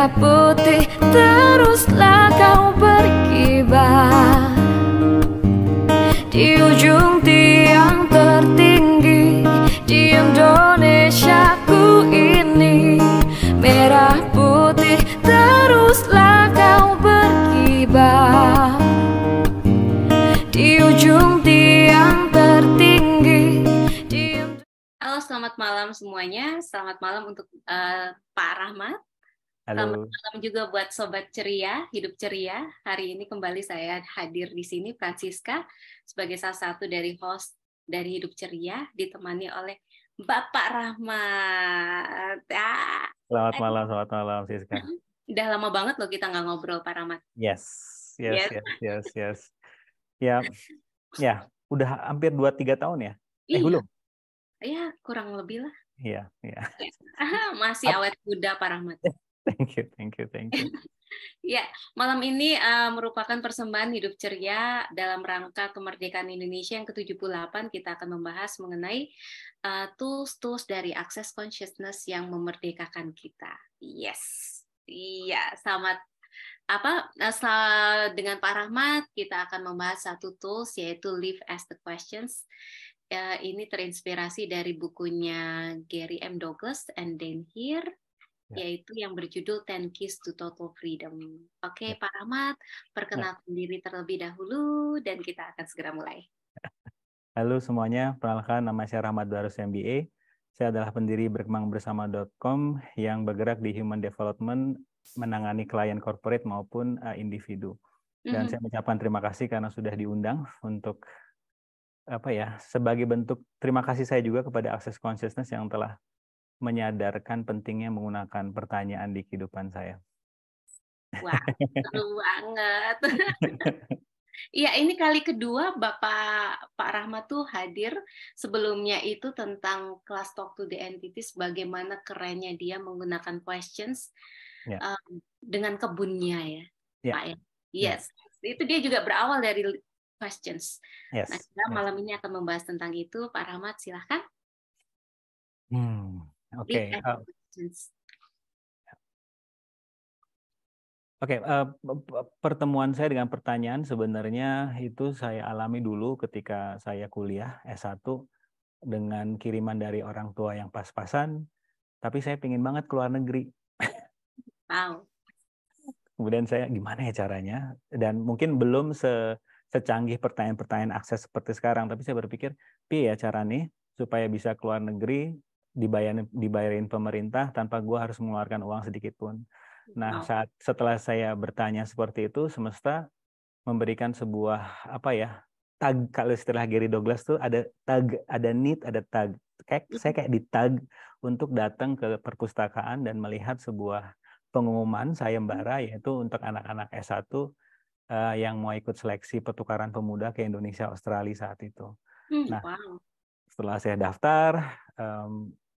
Putih teruslah kau berkibar Di ujung tiang tertinggi Di Indonesia ku ini Merah putih teruslah kau berkibar Di ujung tiang tertinggi di Halo, selamat malam semuanya. Selamat malam untuk uh, Pak Rahmat. Selamat Halo. malam juga buat Sobat Ceria, Hidup Ceria. Hari ini kembali saya hadir di sini, Francisca, sebagai salah satu dari host dari Hidup Ceria, ditemani oleh Bapak Rahmat. Ah, Selamat malam, selamat malam Siska. udah lama banget loh kita nggak ngobrol, Pak Rahmat. Yes, yes, Yes. yes, yes, yes. Ya, ya, udah hampir 2-3 tahun ya? Eh, Iya, belum? ya kurang lebih lah. Iya, iya. Masih awet muda, Pak Rahmat. Thank you, thank you, thank you. Ya, malam ini uh, merupakan persembahan hidup ceria dalam rangka kemerdekaan Indonesia yang ke-78. Kita akan membahas mengenai uh, tools-tools dari Access Consciousness yang memerdekakan kita. Yes. Iya, selamat apa uh, sel- dengan Pak Rahmat kita akan membahas satu tools yaitu Live as the Questions. Uh, ini terinspirasi dari bukunya Gary M. Douglas and Dan Here. Yaitu yang berjudul Ten Keys to Total Freedom. Oke, Ya. Pak Rahmat, perkenalkan diri terlebih dahulu dan kita akan segera mulai. Halo semuanya, perkenalkan nama saya Rahmat Darus MBA. Saya adalah pendiri berkembangbersama.com yang bergerak di human development, menangani klien corporate maupun uh, individu. Dan Mhm. saya mengucapkan terima kasih karena sudah diundang untuk apa ya sebagai bentuk terima kasih saya juga kepada Access Consciousness yang telah menyadarkan pentingnya menggunakan pertanyaan di kehidupan saya. Wah, seru banget. Iya, ini kali kedua Bapak Pak Rahmat tuh hadir. Sebelumnya itu tentang kelas Talk to the Entities, bagaimana kerennya dia menggunakan questions Ya. um, dengan kebunnya ya, Ya. Pak ya. Yes, itu dia juga berawal dari questions. Yes. Nah, kita yes. malam ini akan membahas tentang itu. Pak Rahmat, silahkan. Hmm, Uh, questions. Oke, eh, p- p- pertemuan saya dengan pertanyaan sebenarnya itu saya alami dulu ketika saya kuliah S1 dengan kiriman dari orang tua yang pas-pasan, tapi saya pingin banget keluar negeri. Wow. Kemudian saya gimana ya caranya? Dan mungkin belum se secanggih pertanyaan-pertanyaan akses seperti sekarang, tapi saya berpikir, piye ya caranya supaya bisa keluar negeri dibayarin dibayarin pemerintah tanpa gua harus mengeluarkan uang sedikit pun. Nah, saat setelah saya bertanya seperti itu, semesta memberikan sebuah apa ya tag kalau istilah Gary Douglas tuh ada tag, ada need, ada tag. Kayak saya kayak di tag untuk datang ke perpustakaan dan melihat sebuah pengumuman sayembara yaitu untuk anak-anak S1 eh, yang mau ikut seleksi pertukaran pemuda ke Indonesia Australia saat itu. Hmm, Nah, wow. Setelah saya daftar, eh,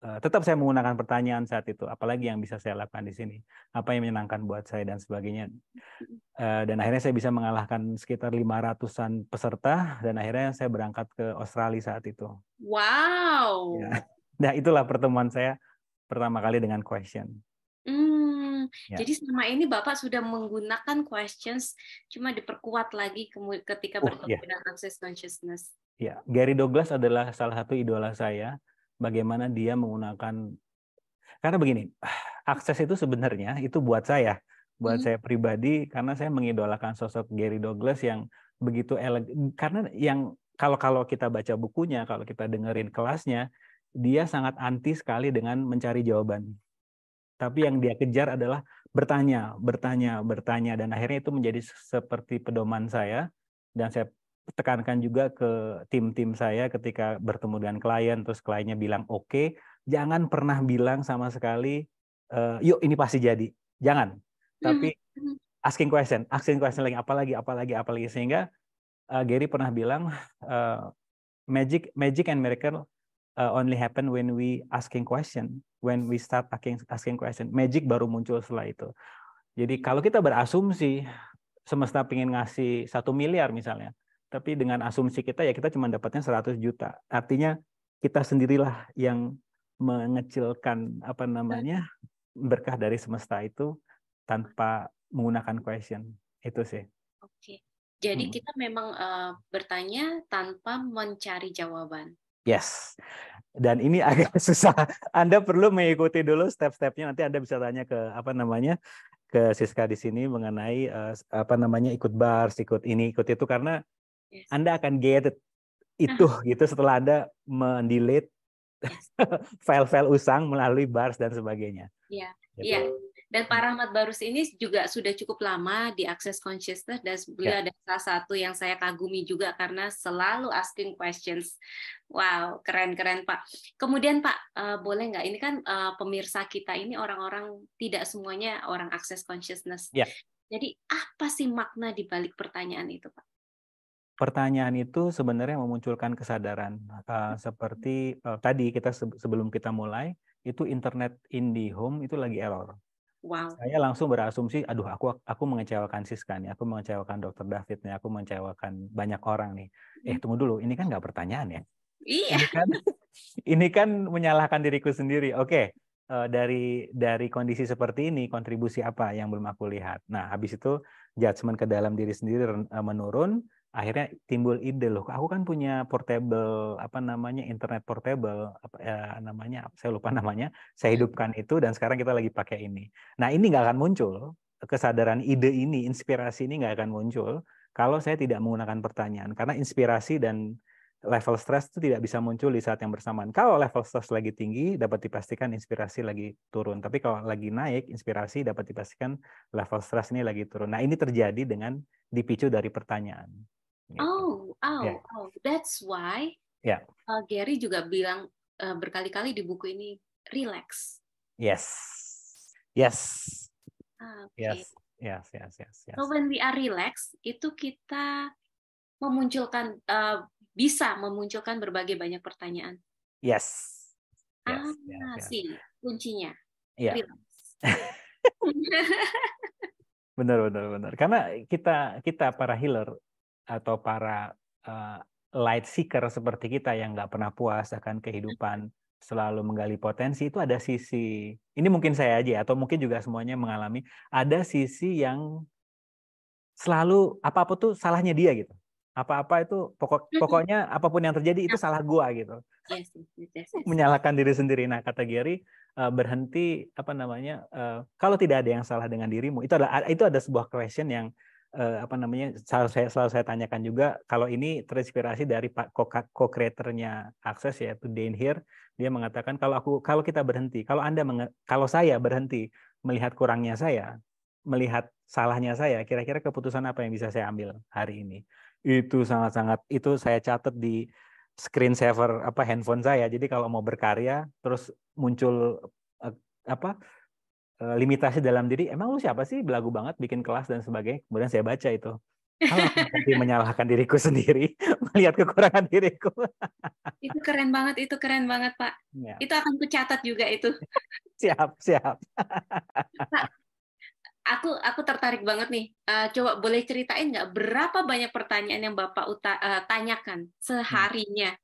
tetap saya menggunakan pertanyaan saat itu. Apalagi yang bisa saya lakukan di sini? Apa yang menyenangkan buat saya dan sebagainya. Eh, dan akhirnya saya bisa mengalahkan sekitar 500-an peserta dan akhirnya saya berangkat ke Australia saat itu. Wow. Ya. Nah, itulah pertemuan saya pertama kali dengan question. Hmm, Ya. jadi selama ini Bapak sudah menggunakan questions, cuma diperkuat lagi ketika Oh, bertemu iya. dengan access consciousness. Ya, Gary Douglas adalah salah satu idola saya. Bagaimana dia menggunakan karena begini, akses itu sebenarnya itu buat saya, buat Mhm. saya pribadi karena saya mengidolakan sosok Gary Douglas yang begitu elegan. Karena yang kalau kalau kita baca bukunya, kalau kita dengerin kelasnya, dia sangat anti sekali dengan mencari jawaban. Tapi yang dia kejar adalah bertanya, bertanya, bertanya dan akhirnya itu menjadi seperti pedoman saya dan saya tekankan juga ke tim-tim saya ketika bertemu dengan klien terus kliennya bilang oke jangan pernah bilang sama sekali eh, yuk ini pasti jadi. Jangan. Tapi Mhm. asking question asking question lagi apalagi apalagi apalagi. Sehingga eh, Gary pernah bilang eh, magic magic and miracle uh, only happen when we asking question when we start asking asking question. Magic baru muncul setelah itu. Jadi kalau kita berasumsi semesta pengen ngasih satu miliar misalnya tapi dengan asumsi kita ya kita cuma dapatnya 100 juta. Artinya kita sendirilah yang mengecilkan apa namanya berkah dari semesta itu tanpa menggunakan question itu sih. Oke, jadi hmm. kita memang uh, bertanya tanpa mencari jawaban. Yes, dan ini agak susah. Anda perlu mengikuti dulu step-stepnya. Nanti Anda bisa tanya ke apa namanya ke Siska di sini mengenai uh, apa namanya ikut bars, ikut ini, ikut itu karena yes. Anda akan get itu gitu setelah Anda mendelete file-file usang melalui bars dan sebagainya. Iya. Gitu. Iya. Dan Pak Rahmat Barus ini juga sudah cukup lama di Access Consciousness dan beliau yeah. ada salah satu yang saya kagumi juga karena selalu asking questions. Wow, keren-keren Pak. Kemudian Pak, uh, boleh nggak ini kan uh, pemirsa kita ini orang-orang tidak semuanya orang Access Consciousness. Yeah. Jadi apa sih makna di balik pertanyaan itu Pak? Pertanyaan itu sebenarnya memunculkan kesadaran uh, seperti uh, tadi kita sebelum kita mulai itu internet in the home itu lagi error Wow. Saya langsung berasumsi, aduh aku aku mengecewakan Siska nih, aku mengecewakan Dokter David nih, aku mengecewakan banyak orang nih. Eh tunggu dulu, ini kan nggak pertanyaan ya? Iya. Ini kan, ini kan menyalahkan diriku sendiri. Oke, uh, dari dari kondisi seperti ini kontribusi apa yang belum aku lihat. Nah habis itu judgement ke dalam diri sendiri menurun, akhirnya timbul ide loh aku kan punya portable apa namanya internet portable apa ya, namanya saya lupa namanya saya hidupkan itu dan sekarang kita lagi pakai ini nah ini nggak akan muncul kesadaran ide ini inspirasi ini nggak akan muncul kalau saya tidak menggunakan pertanyaan karena inspirasi dan level stres itu tidak bisa muncul di saat yang bersamaan. Kalau level stres lagi tinggi, dapat dipastikan inspirasi lagi turun. Tapi kalau lagi naik, inspirasi dapat dipastikan level stres ini lagi turun. Nah, ini terjadi dengan dipicu dari pertanyaan. Gitu. Oh, oh, yeah. oh, that's why yeah. uh, Gary juga bilang uh, berkali-kali di buku ini relax. Yes, yes, ah, okay. yes, yes, yes, yes, yes. So when we are relax, itu kita memunculkan uh, bisa memunculkan berbagai banyak pertanyaan. Yes. yes ah, yes, yes. sih kuncinya. Yeah. Relax. benar, benar, benar. Karena kita kita para healer atau para uh, light seeker seperti kita yang nggak pernah puas akan kehidupan selalu menggali potensi itu ada sisi ini mungkin saya aja atau mungkin juga semuanya mengalami ada sisi yang selalu apa-apa tuh salahnya dia gitu. Apa-apa itu pokok pokoknya apa pun yang terjadi itu salah gua gitu. Yes, yes, yes, menyalahkan diri sendiri. Nah kata Gary uh, berhenti apa namanya uh, kalau tidak ada yang salah dengan dirimu itu adalah itu ada sebuah question yang uh, apa namanya selalu saya selalu saya tanyakan juga kalau ini terinspirasi dari pak co-creatornya Access yaitu Dane Here dia mengatakan kalau aku kalau kita berhenti kalau anda kalau saya berhenti melihat kurangnya saya melihat salahnya saya kira-kira keputusan apa yang bisa saya ambil hari ini? Itu sangat-sangat itu saya catat di screen saver apa handphone saya. Jadi kalau mau berkarya terus muncul uh, apa Eh, limitasi dalam diri, emang lu siapa sih belagu banget bikin kelas dan sebagainya. Kemudian saya baca itu. Nanti menyalahkan diriku sendiri, melihat kekurangan diriku. itu keren banget, itu keren banget, Pak. Ya. Itu akan kucatat juga itu. siap, siap. Pak, aku aku tertarik banget nih. Uh, coba boleh ceritain nggak berapa banyak pertanyaan yang Bapak uta, uh, tanyakan seharinya?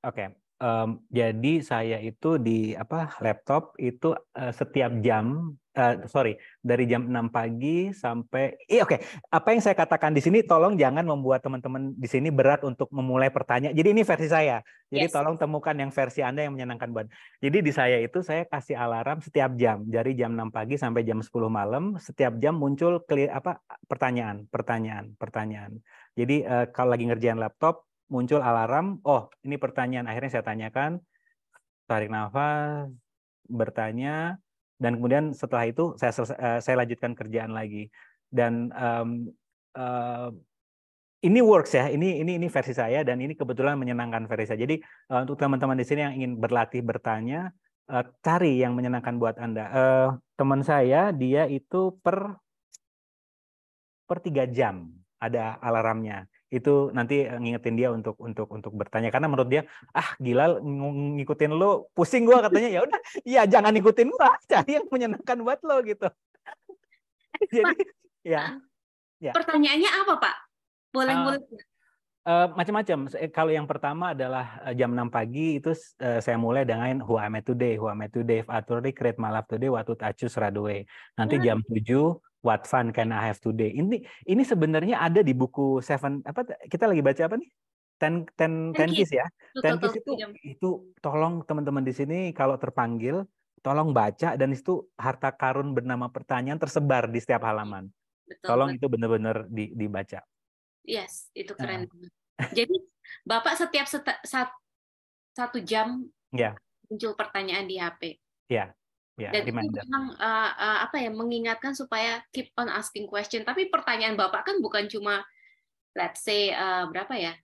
Oke, okay. Um, jadi saya itu di apa laptop itu uh, setiap jam uh, sorry dari jam 6 pagi sampai iya oke okay. apa yang saya katakan di sini tolong jangan membuat teman-teman di sini berat untuk memulai pertanyaan jadi ini versi saya jadi yes. tolong temukan yang versi anda yang menyenangkan buat jadi di saya itu saya kasih alarm setiap jam dari jam 6 pagi sampai jam 10 malam setiap jam muncul clear, apa pertanyaan pertanyaan pertanyaan jadi uh, kalau lagi ngerjain laptop muncul alarm, oh ini pertanyaan akhirnya saya tanyakan, tarik nafas, bertanya, dan kemudian setelah itu saya uh, saya lanjutkan kerjaan lagi. Dan um, uh, ini works ya, ini ini ini versi saya dan ini kebetulan menyenangkan versi saya. Jadi uh, untuk teman-teman di sini yang ingin berlatih bertanya, uh, cari yang menyenangkan buat anda. Uh, teman saya dia itu per per tiga jam ada alarmnya itu nanti eh, ngingetin dia untuk untuk untuk bertanya. Karena menurut dia ah gila ngikutin lo pusing gua katanya. Ya udah ya jangan ngikutin gua cari yang menyenangkan buat lo gitu. Jadi ya ya. Pertanyaannya apa pak? Boleh uh, boleh. Uh, macam-macam. Kalau yang pertama adalah uh, jam 6 pagi itu uh, saya mulai dengan Who am I today, Who am I today, if I create my life today, what would I choose right away. Nanti jam 7 What fun can I have today. Ini ini sebenarnya ada di buku Seven apa kita lagi baca apa nih? Ten ten ten kiss ya. Ten kiss itu itu tolong teman-teman di sini kalau terpanggil tolong baca dan itu harta karun bernama pertanyaan tersebar di setiap halaman. Betul, tolong betul. itu benar-benar di, dibaca. Yes, itu keren. Nah. Jadi Bapak setiap seta, sat, satu jam ya. muncul pertanyaan di HP. Ya. Ya, Dan itu memang uh, uh, apa ya mengingatkan supaya keep on asking question. Tapi pertanyaan Bapak kan bukan cuma let's say uh, berapa ya?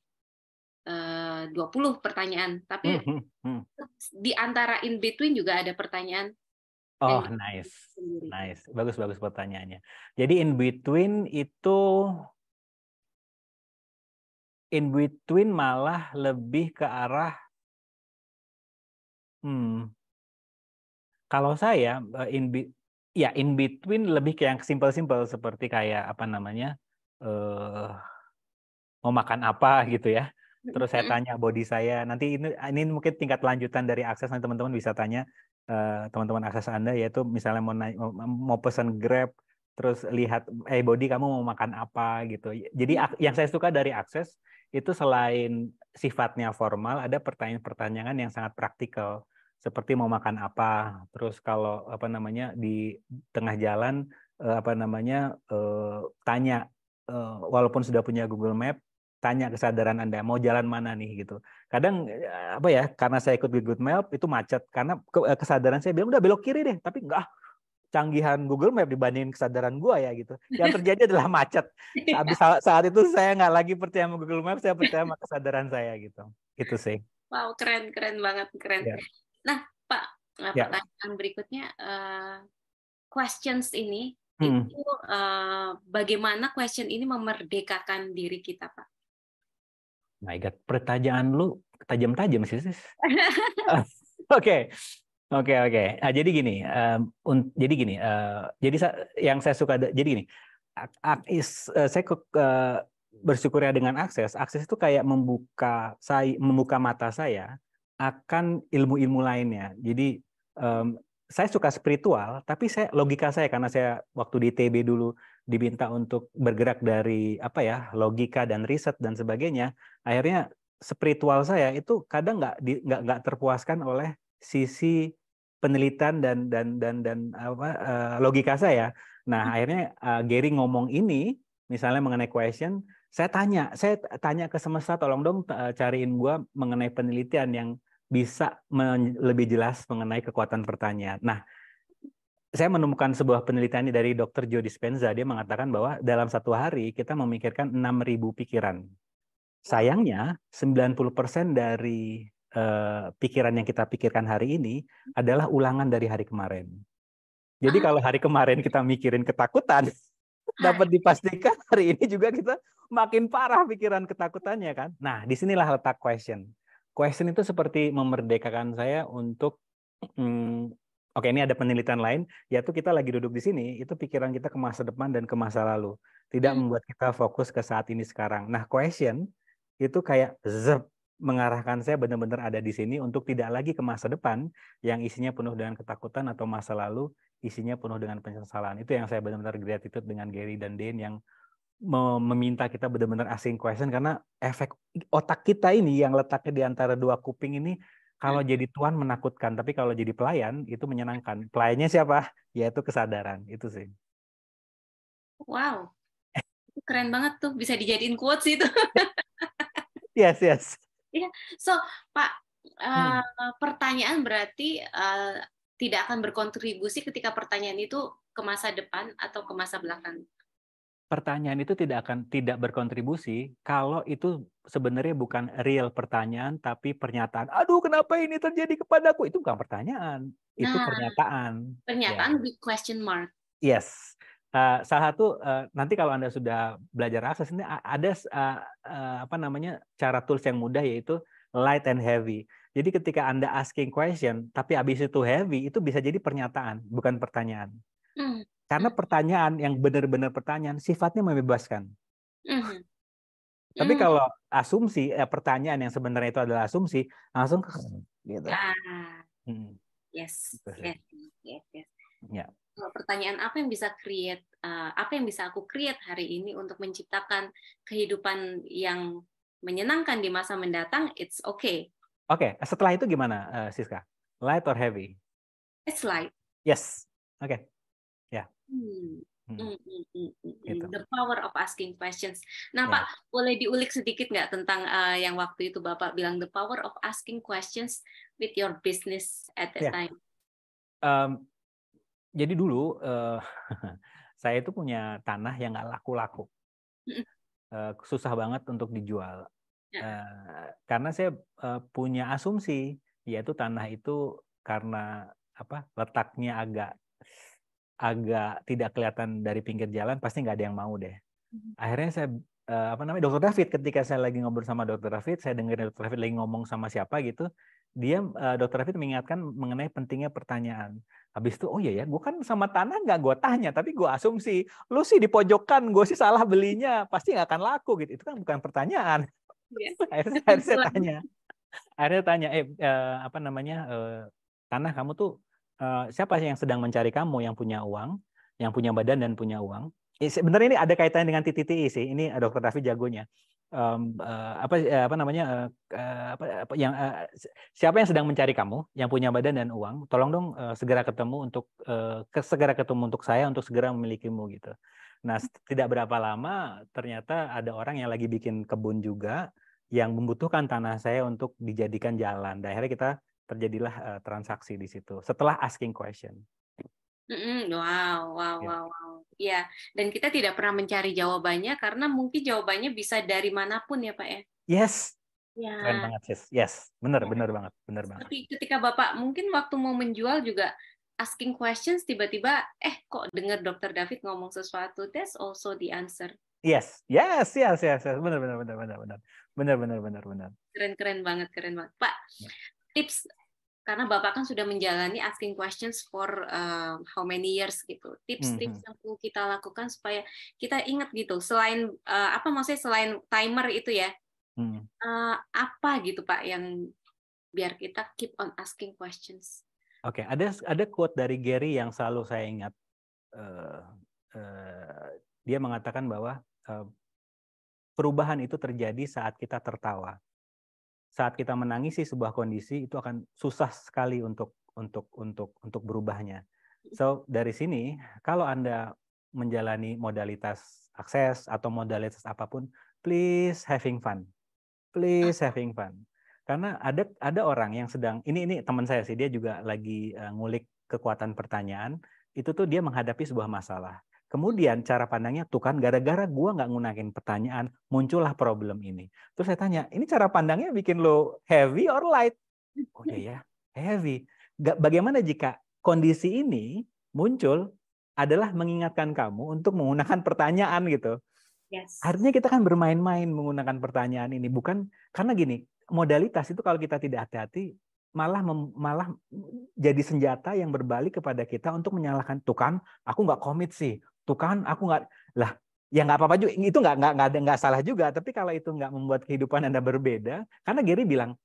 Uh, 20 pertanyaan, tapi hmm, hmm. di antara in between juga ada pertanyaan Oh, nice. Nice. Bagus-bagus pertanyaannya. Jadi in between itu in between malah lebih ke arah hmm, kalau saya eh, in be, ya in between lebih ke yang simple-simple seperti kayak apa namanya uh, mau makan apa gitu ya. Terus saya tanya body saya. Nanti ini ini mungkin tingkat lanjutan dari akses nanti teman-teman bisa tanya uh, teman-teman akses anda yaitu misalnya mau mau, mau pesan grab terus lihat eh body kamu mau makan apa? gitu. Jadi yang saya suka dari akses itu selain sifatnya formal ada pertanyaan-pertanyaan yang sangat praktikal seperti mau makan apa terus kalau apa namanya di tengah jalan eh, apa namanya eh, tanya eh, walaupun sudah punya Google Map tanya kesadaran Anda mau jalan mana nih gitu. Kadang apa ya karena saya ikut Google Map itu macet karena kesadaran saya bilang udah belok kiri deh tapi enggak canggihan Google Map dibandingin kesadaran gua ya gitu. Yang terjadi adalah macet. Habis saat itu saya nggak lagi percaya sama Google Map, saya percaya sama kesadaran saya gitu. Itu sih. Wow, keren, keren banget, keren. Ya. Nah, Pak, ya. pertanyaan berikutnya, uh, questions ini hmm. itu uh, bagaimana question ini memerdekakan diri kita, Pak? My God, pertanyaan lu tajam-tajam sih, sis. Oke. Oke oke. Nah, jadi gini, um, un, jadi gini, uh, jadi yang saya suka jadi gini, is, uh, saya uh, bersyukur ya dengan akses. Akses itu kayak membuka saya membuka mata saya akan ilmu-ilmu lainnya. Jadi um, saya suka spiritual, tapi saya logika saya karena saya waktu di TB dulu diminta untuk bergerak dari apa ya logika dan riset dan sebagainya. Akhirnya spiritual saya itu kadang nggak nggak nggak terpuaskan oleh sisi penelitian dan dan dan dan apa uh, logika saya. Nah, hmm. akhirnya uh, Gary ngomong ini misalnya mengenai question, saya tanya, saya tanya ke semesta tolong dong uh, cariin gua mengenai penelitian yang bisa lebih jelas mengenai kekuatan pertanyaan. Nah, saya menemukan sebuah penelitian dari Dr. Joe Dispenza. Dia mengatakan bahwa dalam satu hari kita memikirkan 6.000 pikiran. Sayangnya, 90% dari Eh, pikiran yang kita pikirkan hari ini adalah ulangan dari hari kemarin. Jadi kalau hari kemarin kita mikirin ketakutan, dapat dipastikan hari ini juga kita makin parah pikiran ketakutannya kan. Nah, di sinilah letak question. Question itu seperti memerdekakan saya untuk hmm, Oke, ini ada penelitian lain, yaitu kita lagi duduk di sini, itu pikiran kita ke masa depan dan ke masa lalu. Tidak hmm. membuat kita fokus ke saat ini sekarang. Nah, question itu kayak zep, mengarahkan saya benar-benar ada di sini untuk tidak lagi ke masa depan yang isinya penuh dengan ketakutan atau masa lalu isinya penuh dengan penyesalan. Itu yang saya benar-benar gratitude dengan Gary dan Dane yang meminta kita benar-benar asking question karena efek otak kita ini yang letaknya di antara dua kuping ini kalau hmm. jadi tuan menakutkan, tapi kalau jadi pelayan itu menyenangkan. Pelayannya siapa? Yaitu kesadaran. Itu sih. Wow. Keren banget tuh bisa dijadiin quotes itu. yes, yes. Iya, so Pak, uh, hmm. pertanyaan berarti uh, tidak akan berkontribusi ketika pertanyaan itu ke masa depan atau ke masa belakang. Pertanyaan itu tidak akan tidak berkontribusi kalau itu sebenarnya bukan real pertanyaan tapi pernyataan. Aduh, kenapa ini terjadi kepadaku? Itu bukan pertanyaan, itu nah, pernyataan. Pernyataan ya. with question mark. Yes. Uh, salah satu uh, nanti kalau anda sudah belajar akses ini ada uh, uh, apa namanya cara tools yang mudah yaitu light and heavy. Jadi ketika anda asking question tapi habis itu heavy itu bisa jadi pernyataan bukan pertanyaan. Mm. Karena pertanyaan yang benar-benar pertanyaan sifatnya membebaskan. Mm. Tapi Hmm. kalau asumsi, eh, pertanyaan yang sebenarnya itu adalah asumsi, langsung gitu. Ah, Hmm. yes, Gitu yes, yes, yes. Ya. Pertanyaan apa yang bisa create, uh, apa yang bisa aku create hari ini untuk menciptakan kehidupan yang menyenangkan di masa mendatang, it's okay. Oke, setelah itu gimana, eh, Siska? Light or heavy? It's like Yes. Oke. Hmm, Hmm. mm, mm, mm, mm, mm. Gitu. the power of asking questions. Nah, Ya. Pak, boleh diulik sedikit nggak tentang uh, yang waktu itu Bapak bilang the power of asking questions with your business at that Ya. time? Em, jadi dulu eh, saya itu punya tanah yang nggak laku-laku. Eh, susah banget untuk dijual. Ya. Eh, karena saya eh, punya asumsi, yaitu tanah itu karena apa letaknya agak agak tidak kelihatan dari pinggir jalan, pasti nggak ada yang mau deh. Mhm. Akhirnya saya eh, apa namanya dokter David ketika saya lagi ngobrol sama dokter David, saya dengerin dokter David lagi ngomong sama siapa gitu, dia eh, dokter David mengingatkan mengenai pentingnya pertanyaan. Habis itu, oh iya ya, gue kan sama tanah nggak gue tanya, tapi gue asumsi, lu sih di pojokan, gue sih salah belinya, pasti nggak akan laku gitu. Itu kan bukan pertanyaan. Iya. akhirnya, akhirnya saya tanya, akhirnya tanya, eh, eh, apa namanya, eh, tanah kamu tuh eh, siapa yang sedang mencari kamu, yang punya uang, yang punya badan dan punya uang? Eh, Sebenarnya ini ada kaitannya dengan TTTI sih. Ini eh, dokter David jagonya. Em, eh, apa apa namanya eh, apa, apa yang eh, siapa yang sedang mencari kamu yang punya badan dan uang tolong dong eh, segera ketemu untuk ke- segera ketemu untuk saya untuk segera memilikimu gitu nah tidak berapa lama ternyata ada orang yang lagi bikin kebun juga yang membutuhkan tanah saya untuk dijadikan jalan dan akhirnya kita terjadilah eh, transaksi di situ setelah asking question Wow, wow, Ya. wow, wow. Ya, dan kita tidak pernah mencari jawabannya karena mungkin jawabannya bisa dari mana pun ya, Pak ya. yes Ya. keren banget sis yes benar Ya. benar banget benar banget Tapi ketika Bapak mungkin waktu mau menjual juga asking questions tiba-tiba eh kok dengar Dokter David ngomong sesuatu, that's also the answer. yes yes yes yes, yes. benar benar benar benar benar benar benar benar benar Keren-keren banget, keren banget. Pak, Ya. tips karena Bapak kan sudah menjalani asking questions for uh, how many years gitu. Tips-tips Mhm. yang perlu kita lakukan supaya kita ingat gitu. Selain uh, apa maksudnya selain timer itu ya, Hmm. uh, apa gitu Pak yang biar kita keep on asking questions. Oke, ada ada quote dari Gary yang selalu saya ingat. Eh, eh, dia mengatakan bahwa eh, perubahan itu terjadi saat kita tertawa. Saat kita menangisi sebuah kondisi itu akan susah sekali untuk untuk untuk untuk berubahnya. So dari sini kalau Anda menjalani modalitas akses atau modalitas apa pun, please having fun. Please having fun. Karena ada ada orang yang sedang ini ini teman saya sih dia juga lagi eh, ngulik kekuatan pertanyaan itu tuh dia menghadapi sebuah masalah. Kemudian cara pandangnya tuh kan gara-gara gua nggak ngunakin pertanyaan muncullah problem ini. Terus saya tanya, ini cara pandangnya bikin lo heavy or light? Oh iya ya, heavy. Ga- Bagaimana jika kondisi ini muncul adalah mengingatkan kamu untuk menggunakan pertanyaan gitu. Yes. Artinya kita kan bermain-main menggunakan pertanyaan ini bukan karena gini modalitas itu kalau kita tidak hati-hati malah mem- malah jadi senjata yang berbalik kepada kita untuk menyalahkan tuh kan aku nggak komit sih tuh kan aku nggak lah ya nggak apa-apa juga itu nggak nggak nggak ada nggak salah juga. Tapi kalau itu nggak membuat kehidupan anda berbeda karena Gary bilang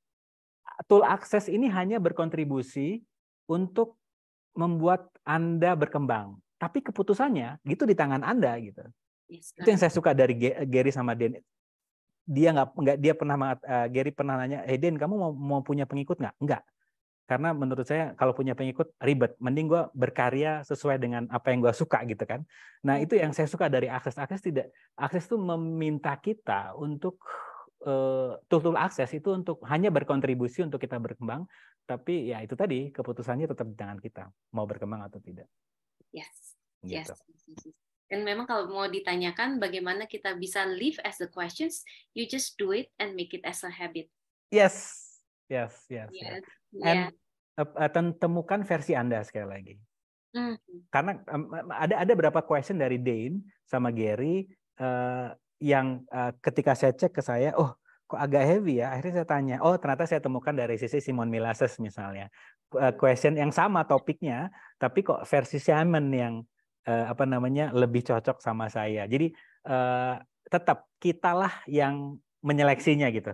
tool akses ini hanya berkontribusi untuk membuat anda berkembang. Tapi keputusannya gitu di tangan anda gitu. Yes, itu yang saya suka dari Gary sama Den dia nggak nggak dia pernah eh, Gary pernah nanya eh Den kamu mau mau punya pengikut nggak? Nggak karena menurut saya kalau punya pengikut ribet mending gue berkarya sesuai dengan apa yang gue suka gitu kan nah itu yang saya suka dari akses akses tidak akses itu meminta kita untuk eh, tool-tool akses itu untuk hanya berkontribusi untuk kita berkembang tapi ya itu tadi keputusannya tetap di tangan kita mau berkembang atau tidak Yes. gitu Yes. yes, yes. Dan memang kalau mau ditanyakan bagaimana kita bisa live as the questions, you just do it and make it as a habit. yes yes yes, yes. Yes. And Yeah. Eh, eh, tem- temukan versi Anda sekali lagi. Mhm. Karena ada ada beberapa question dari Dane sama Gary eh, yang eh, ketika saya cek ke saya, oh kok agak heavy ya. Akhirnya saya tanya, oh ternyata saya temukan dari sisi Simon Milases misalnya. Eh, question yang sama topiknya, tapi kok versi Simon yang eh, apa namanya lebih cocok sama saya. Jadi eh, tetap kitalah yang menyeleksinya gitu.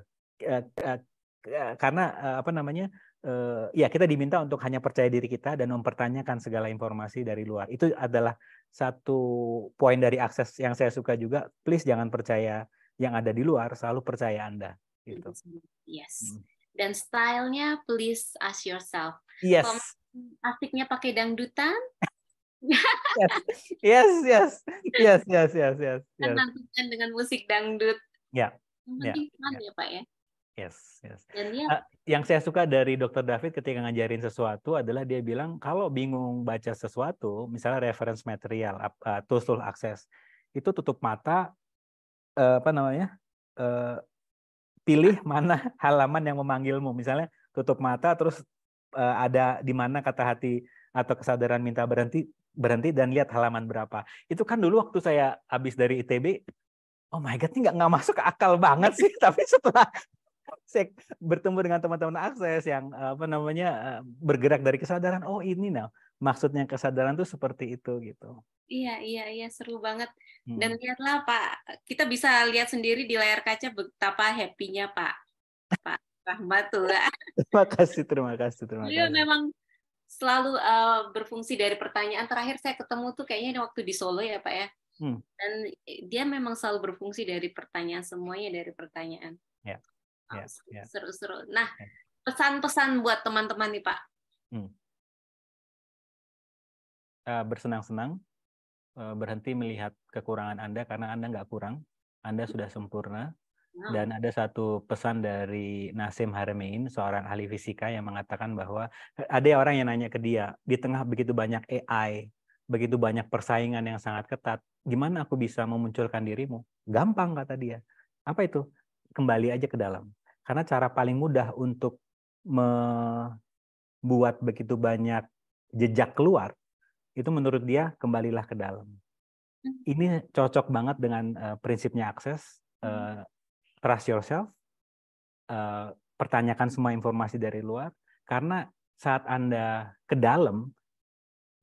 Karena apa namanya? ya kita diminta untuk hanya percaya diri kita dan mempertanyakan segala informasi dari luar. Itu adalah satu poin dari akses yang saya suka juga. Please jangan percaya yang ada di luar, selalu percaya Anda. Gitu. Yes. Hmm. Dan stylenya please ask yourself. Yes. Asiknya pakai dangdutan, yes, yes, yes, yes, yes, yes. yes. Nantikan dengan musik dangdut. Ya. Yang penting yeah, ya. Pak ya. Yes, yes. Dan dia, uh, yang saya suka dari Dr. David ketika ngajarin sesuatu adalah dia bilang kalau bingung baca sesuatu, misalnya reference material, uh, tools tool akses, itu tutup mata, uh, apa namanya, uh, pilih mana halaman yang memanggilmu. Misalnya tutup mata, terus uh, ada di mana kata hati atau kesadaran minta berhenti, berhenti dan lihat halaman berapa. Itu kan dulu waktu saya habis dari ITB, oh my god, ini nggak nggak masuk akal banget sih. Tapi setelah saya bertemu dengan teman-teman akses yang apa namanya eh, bergerak dari kesadaran, oh ini nah maksudnya kesadaran tuh seperti itu gitu. Iya iya iya seru banget. Dan hmm. lihatlah Pak, kita bisa lihat sendiri di layar kaca betapa happy-nya Pak Pak Rahmat tuh. terima kasih terima kasih terima kasih. Dia memang selalu uh, berfungsi dari pertanyaan terakhir saya ketemu tuh kayaknya waktu di Solo ya Pak ya. Hmm. Dan dia memang selalu berfungsi dari pertanyaan semuanya dari pertanyaan. Ya. Yeah. Yeah. Seru-seru. Nah, ya. pesan-pesan buat teman-teman nih Pak. Hmm. Uh, bersenang-senang, uh, berhenti melihat kekurangan Anda karena Anda nggak kurang, Anda sudah sempurna. Dan ada satu pesan dari Nasim Haramein, seorang ahli fisika yang mengatakan bahwa ada orang yang nanya ke dia, di tengah begitu banyak AI, begitu banyak persaingan yang sangat ketat, gimana aku bisa memunculkan dirimu? Gampang kata dia. Apa itu? Kembali aja ke dalam. Karena cara paling mudah untuk membuat begitu banyak jejak keluar, itu menurut dia kembalilah ke dalam. Hmm. Ini cocok banget dengan uh, prinsipnya akses. Uh, trust yourself, uh, pertanyakan semua informasi dari luar, karena saat Anda ke dalam,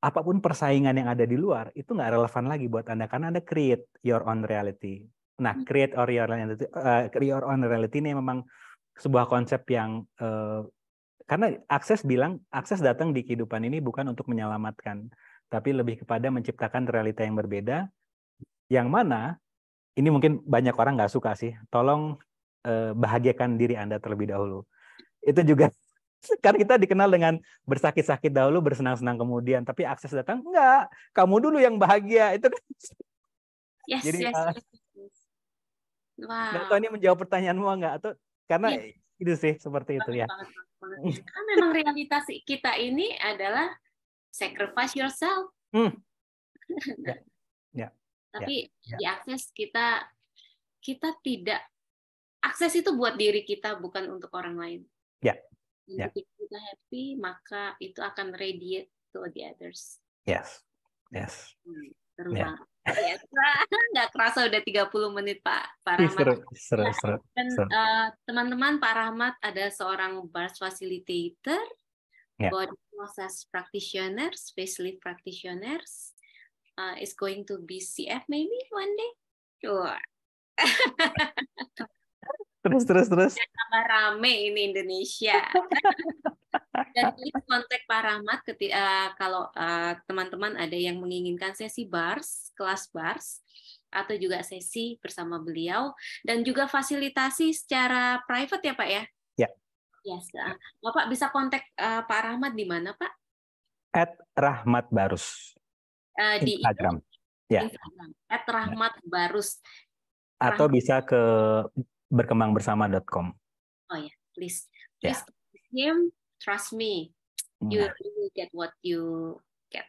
apa pun persaingan yang ada di luar, itu nggak relevan lagi buat Anda, karena Anda create your own reality. Nah, hmm. create or your reality, uh, your own reality ini memang sebuah konsep yang uh, karena akses bilang akses datang di kehidupan ini bukan untuk menyelamatkan, tapi lebih kepada menciptakan realita yang berbeda, yang mana ini mungkin banyak orang nggak suka sih. Tolong eh, bahagiakan diri Anda terlebih dahulu. Itu juga kan kita dikenal dengan bersakit-sakit dahulu, bersenang-senang kemudian. Tapi akses datang enggak. Kamu dulu yang bahagia. Itu kan. Yes, Jadi, yes, uh, yes, Wow. tahu ini menjawab pertanyaanmu enggak atau karena yes. itu sih seperti itu ya. Karena memang realitas kita ini adalah sacrifice yourself. Hmm. ya. ya. Tapi ya, ya. diakses kita kita tidak akses itu buat diri kita bukan untuk orang lain. Ya. Ya. Ketika kita happy maka itu akan radiate to the others. Yes. Yes. Hmm, ya. Ya, nggak kerasa udah 30 menit Pak Pak Rahmat. Seru, seru, seru, Dan uh, teman-teman Pak Rahmat ada seorang bars facilitator, yeah. body process practitioners, facelift practitioners, uh, is going to be CF maybe one day. Sure. terus terus terus. Tambah rame ini Indonesia. Dan please kontak Pak Rahmat ketika uh, kalau uh, teman-teman ada yang menginginkan sesi bars, kelas bars atau juga sesi bersama beliau dan juga fasilitasi secara private ya Pak ya? Ya. Yes. Uh, Bapak bisa kontak uh, Pak Rahmat di mana Pak? At Rahmat Barus uh, di Instagram. Ya. Instagram. At Rahmat Barus. Atau Rahmat. bisa ke berkembangbersama.com. Oh ya, yeah. please. Please yeah. him, trust me. You, nah. will get what you get.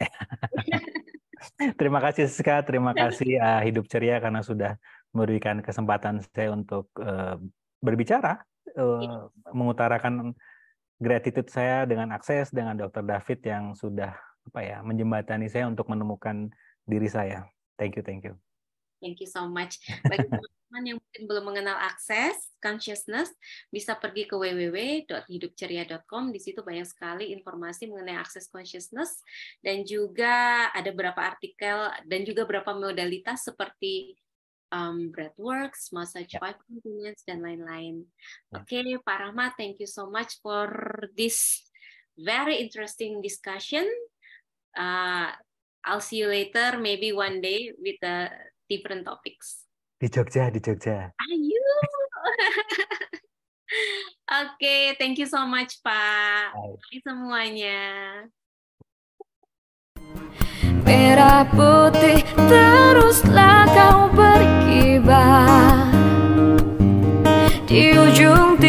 terima kasih Siska, terima kasih uh, Hidup Ceria karena sudah memberikan kesempatan saya untuk uh, berbicara, uh, mengutarakan gratitude saya dengan akses dengan Dr. David yang sudah apa ya menjembatani saya untuk menemukan diri saya. Thank you, thank you. Thank you so much. Bagi teman-teman yang mungkin belum mengenal akses consciousness, bisa pergi ke www.hidupceria.com. Di situ banyak sekali informasi mengenai akses consciousness dan juga ada beberapa artikel dan juga beberapa modalitas seperti um, breathworks, massage five continents, dan lain-lain. Ya. Oke, okay, Pak Rahmat, thank you so much for this very interesting discussion. Uh, I'll see you later, maybe one day with the different topics. Di Jogja, di Jogja. Ayo. Oke, okay, thank you so much, Pak. Bye semuanya. Merah putih teruslah kau berkibar di ujung